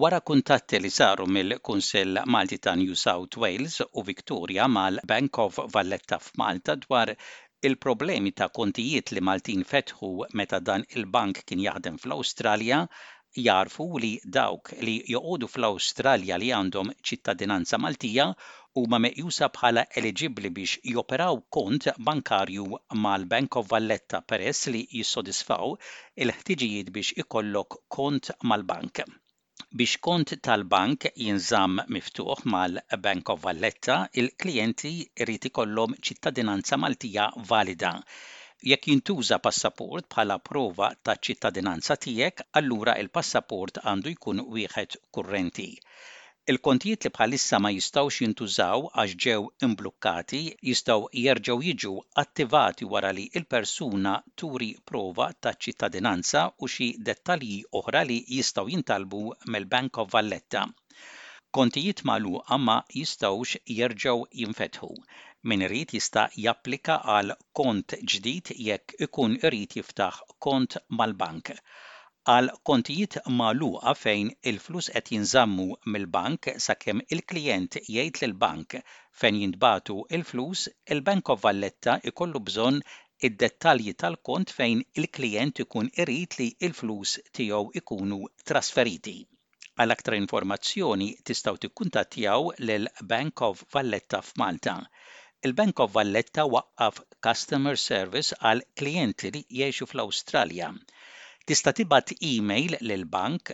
Wara kuntatti li saru mill-Kunsill Malti ta' New South Wales u Victoria mal-Bank of Valletta f'Malta dwar il-problemi ta' kontijiet li Maltin fetħu meta dan il-bank kien jaħdem fl-Awstralja, jagħrfu li dawk li joqogħdu fl-Awstralja li għandhom ċittadinanza Maltija huma meqjusa bħala eliġibbli biex joperaw kont bankarju mal-Bank of Valletta peress li jissodisfaw il-ħtiġijiet biex ikollok kont mal-bank. Biex kont tal-bank jinżamm miftuħ mal-Bank of Valletta, il-klijenti jrid ikollhom ċittadinanza Maltija valida. Jekk jintuża passaport bħala prova taċ-ċittadinanza tiegħek, allura il-passaport għandu jkun wieħed kurrenti. Il-kontijiet li bħalissa ma jistgħux jintużaw għax ġew imblukkati jistgħu jerġgħu jiġu attivati wara li l-persuna turi prova taċ-ċittadinanza u xi dettalji oħra li jistgħu jintalbu mill-Bank of Valletta. Kontijiet magħluqa ma jistgħux jerġgħu jinfetħu. Min irid jista' japplika għal kont ġdid jekk ikun irid jiftaħ kont mal-bank. Għal kontijiet magħluqa fejn il-flus qed jinżammu mill-bank sakemm il-klijent jgħid lill-bank fejn jintbagħtu l-flus, il-Bank of Valletta jkollu bżonn id-dettalji tal-kont fejn il-klijent ikun irid li l-flus tiegħu jkunu trasferiti. Għal aktar informazzjoni tistgħu tikkuntattjaw lil Bank of Valletta f'Malta. Il-Bank of Valletta waqqaf Customer Service għal klijenti li jgħixu fl-Awstralja. Tista' tibgħat email lill-bank,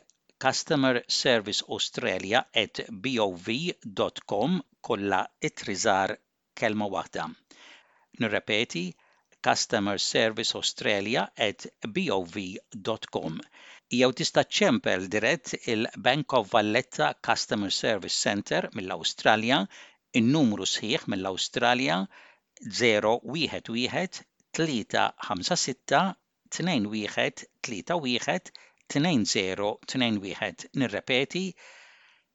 customerserviceaustralia@bov.com, kollha ittri żgħar Kelma waħda. Nirrepeti, Customer Service Australia at BOV dot com. Jew tista' ċċempel dirett il-Bank of Valletta Customer Service Centre mill-Awstralja, in-numru sħiħ mill-Awstralja 011 356 2131 2021 Nirrepeti,